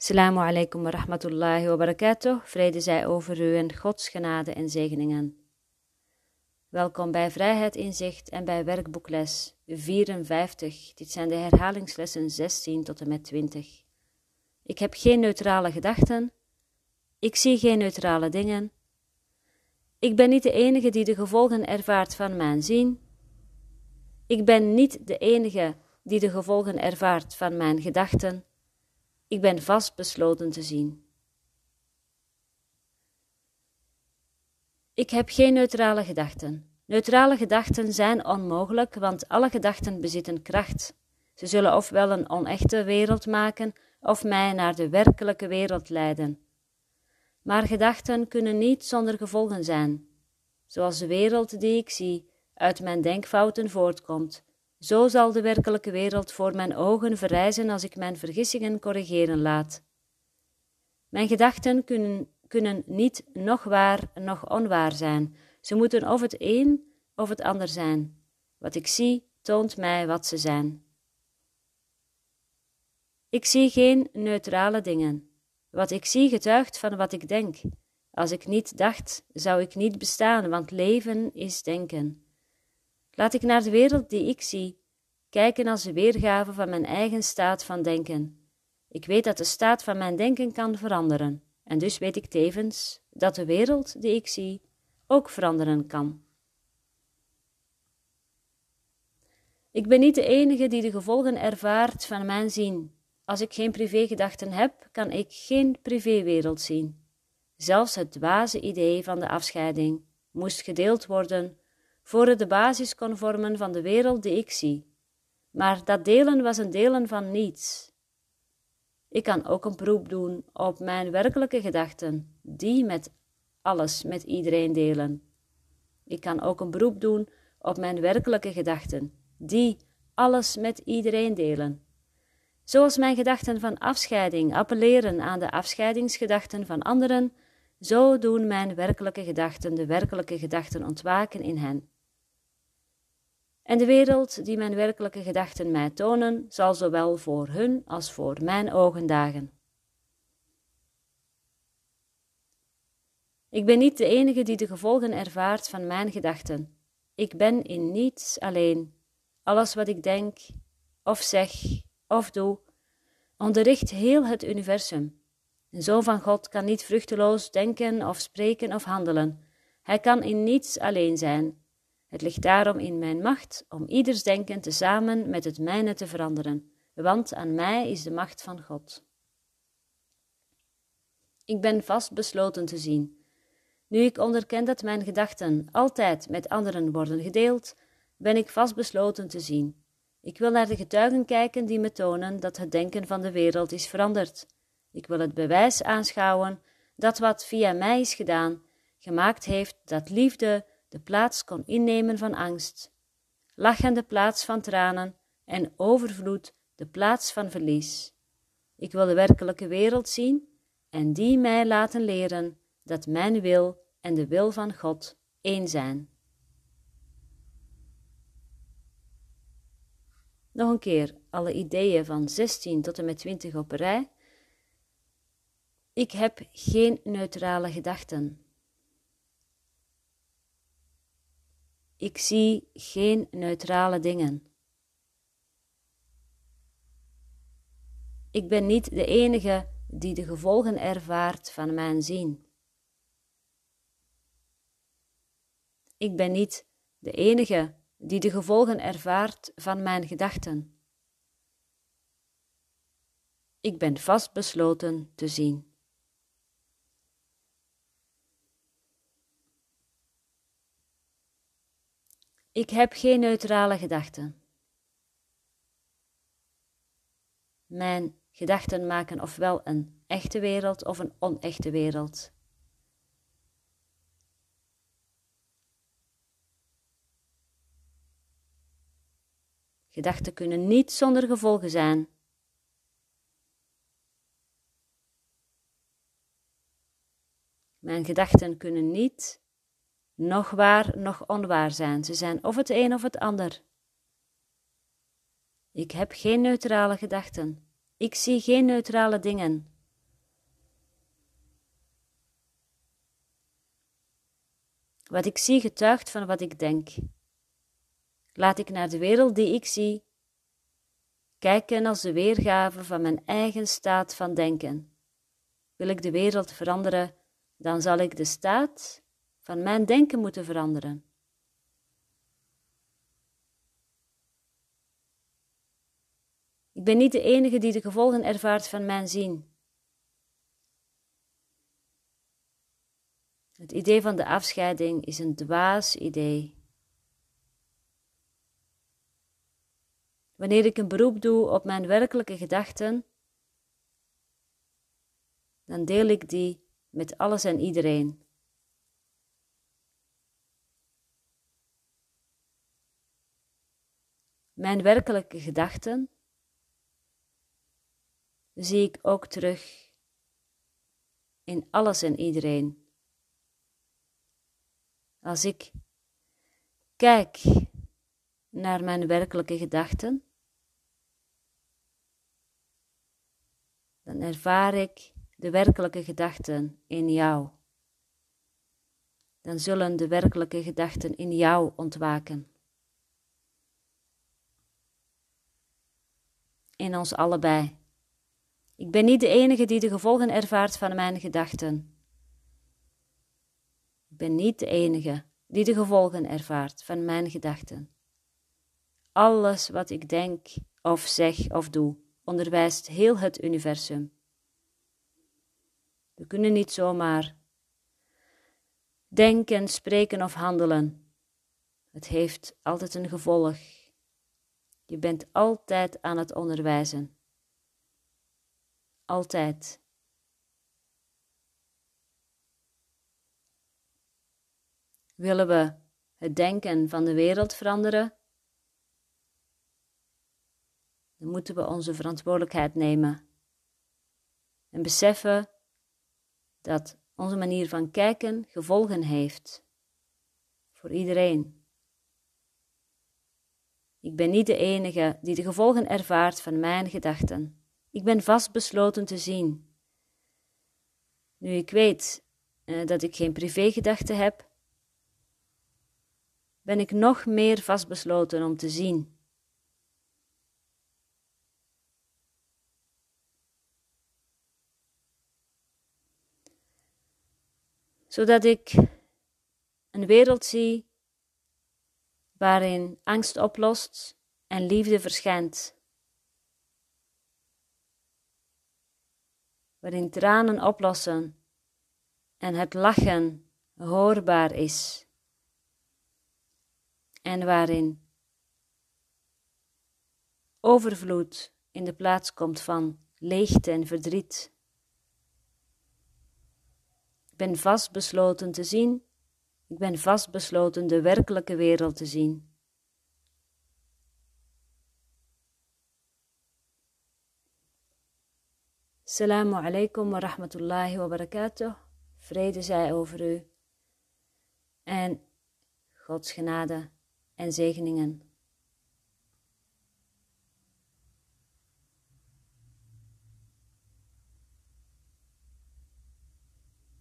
Assalamu alaikum wa rahmatullahi wa barakatuh. Vrede zij over u en Gods genade en zegeningen. Welkom bij Vrijheid Inzicht en bij werkboekles 54. Dit zijn de herhalingslessen 16 tot en met 20. Ik heb geen neutrale gedachten. Ik zie geen neutrale dingen. Ik ben niet de enige die de gevolgen ervaart van mijn zien. Ik ben niet de enige die de gevolgen ervaart van mijn gedachten. Ik ben vastbesloten te zien. Ik heb geen neutrale gedachten. Neutrale gedachten zijn onmogelijk, want alle gedachten bezitten kracht. Ze zullen ofwel een onechte wereld maken, of mij naar de werkelijke wereld leiden. Maar gedachten kunnen niet zonder gevolgen zijn. Zoals de wereld die ik zie uit mijn denkfouten voortkomt, zo zal de werkelijke wereld voor mijn ogen verrijzen als ik mijn vergissingen corrigeren laat. Mijn gedachten kunnen, kunnen niet nog waar nog onwaar zijn. Ze moeten of het een of het ander zijn. Wat ik zie toont mij wat ze zijn. Ik zie geen neutrale dingen. Wat ik zie getuigt van wat ik denk. Als ik niet dacht, zou ik niet bestaan, want leven is denken. Laat ik naar de wereld die ik zie kijken als een weergave van mijn eigen staat van denken. Ik weet dat de staat van mijn denken kan veranderen, en dus weet ik tevens dat de wereld die ik zie ook veranderen kan. Ik ben niet de enige die de gevolgen ervaart van mijn zien. Als ik geen privégedachten heb, kan ik geen privéwereld zien. Zelfs het dwaze idee van de afscheiding moest gedeeld worden voor het de basis kon vormen van de wereld die ik zie. Maar dat delen was een delen van niets. Ik kan ook een beroep doen op mijn werkelijke gedachten, die met alles met iedereen delen. Ik kan ook een beroep doen op mijn werkelijke gedachten, die alles met iedereen delen. Zoals mijn gedachten van afscheiding appelleren aan de afscheidingsgedachten van anderen, zo doen mijn werkelijke gedachten de werkelijke gedachten ontwaken in hen. En de wereld die mijn werkelijke gedachten mij tonen, zal zowel voor hun als voor mijn ogen dagen. Ik ben niet de enige die de gevolgen ervaart van mijn gedachten. Ik ben in niets alleen. Alles wat ik denk, of zeg, of doe, onderricht heel het universum. Een zoon van God kan niet vruchteloos denken of spreken of handelen. Hij kan in niets alleen zijn. Het ligt daarom in mijn macht om ieders denken tezamen met het mijne te veranderen, want aan mij is de macht van God. Ik ben vast besloten te zien. Nu ik onderken dat mijn gedachten altijd met anderen worden gedeeld, ben ik vast besloten te zien. Ik wil naar de getuigen kijken die me tonen dat het denken van de wereld is veranderd. Ik wil het bewijs aanschouwen dat wat via mij is gedaan, gemaakt heeft dat liefde, de plaats kon innemen van angst, lachen de plaats van tranen en overvloed de plaats van verlies. Ik wil de werkelijke wereld zien en die mij laten leren dat mijn wil en de wil van God één zijn. Nog een keer alle ideeën van 16 tot en met 20 op rij. Ik heb geen neutrale gedachten. Ik zie geen neutrale dingen. Ik ben niet de enige die de gevolgen ervaart van mijn zien. Ik ben niet de enige die de gevolgen ervaart van mijn gedachten. Ik ben vastbesloten te zien. Ik heb geen neutrale gedachten. Mijn gedachten maken ofwel een echte wereld of een onechte wereld. Gedachten kunnen niet zonder gevolgen zijn. Mijn gedachten kunnen niet nog waar, nog onwaar zijn. Ze zijn of het een of het ander. Ik heb geen neutrale gedachten. Ik zie geen neutrale dingen. Wat ik zie getuigt van wat ik denk. Laat ik naar de wereld die ik zie kijken als de weergave van mijn eigen staat van denken. Wil ik de wereld veranderen, dan zal ik de staat van mijn denken moeten veranderen. Ik ben niet de enige die de gevolgen ervaart van mijn zien. Het idee van de afscheiding is een dwaas idee. Wanneer ik een beroep doe op mijn werkelijke gedachten, dan deel ik die met alles en iedereen. Mijn werkelijke gedachten zie ik ook terug in alles en iedereen. Als ik kijk naar mijn werkelijke gedachten, dan ervaar ik de werkelijke gedachten in jou. Dan zullen de werkelijke gedachten in jou ontwaken. In ons allebei. Ik ben niet de enige die de gevolgen ervaart van mijn gedachten. Ik ben niet de enige die de gevolgen ervaart van mijn gedachten. Alles wat ik denk of zeg of doe, onderwijst heel het universum. We kunnen niet zomaar denken, spreken of handelen. Het heeft altijd een gevolg. Je bent altijd aan het onderwijzen. Altijd. Willen we het denken van de wereld veranderen? Dan moeten we onze verantwoordelijkheid nemen en beseffen dat onze manier van kijken gevolgen heeft voor iedereen. Ik ben niet de enige die de gevolgen ervaart van mijn gedachten. Ik ben vastbesloten te zien. Nu ik weet eh, dat ik geen privégedachten heb, ben ik nog meer vastbesloten om te zien. Zodat ik een wereld zie waarin angst oplost en liefde verschijnt. Waarin tranen oplossen en het lachen hoorbaar is. En waarin overvloed in de plaats komt van leegte en verdriet. Ik ben vastbesloten te zien ik ben vastbesloten de werkelijke wereld te zien. Assalamu alaikum wa rahmatullahi wa barakatuh. Vrede zij over u. En Gods genade en zegeningen.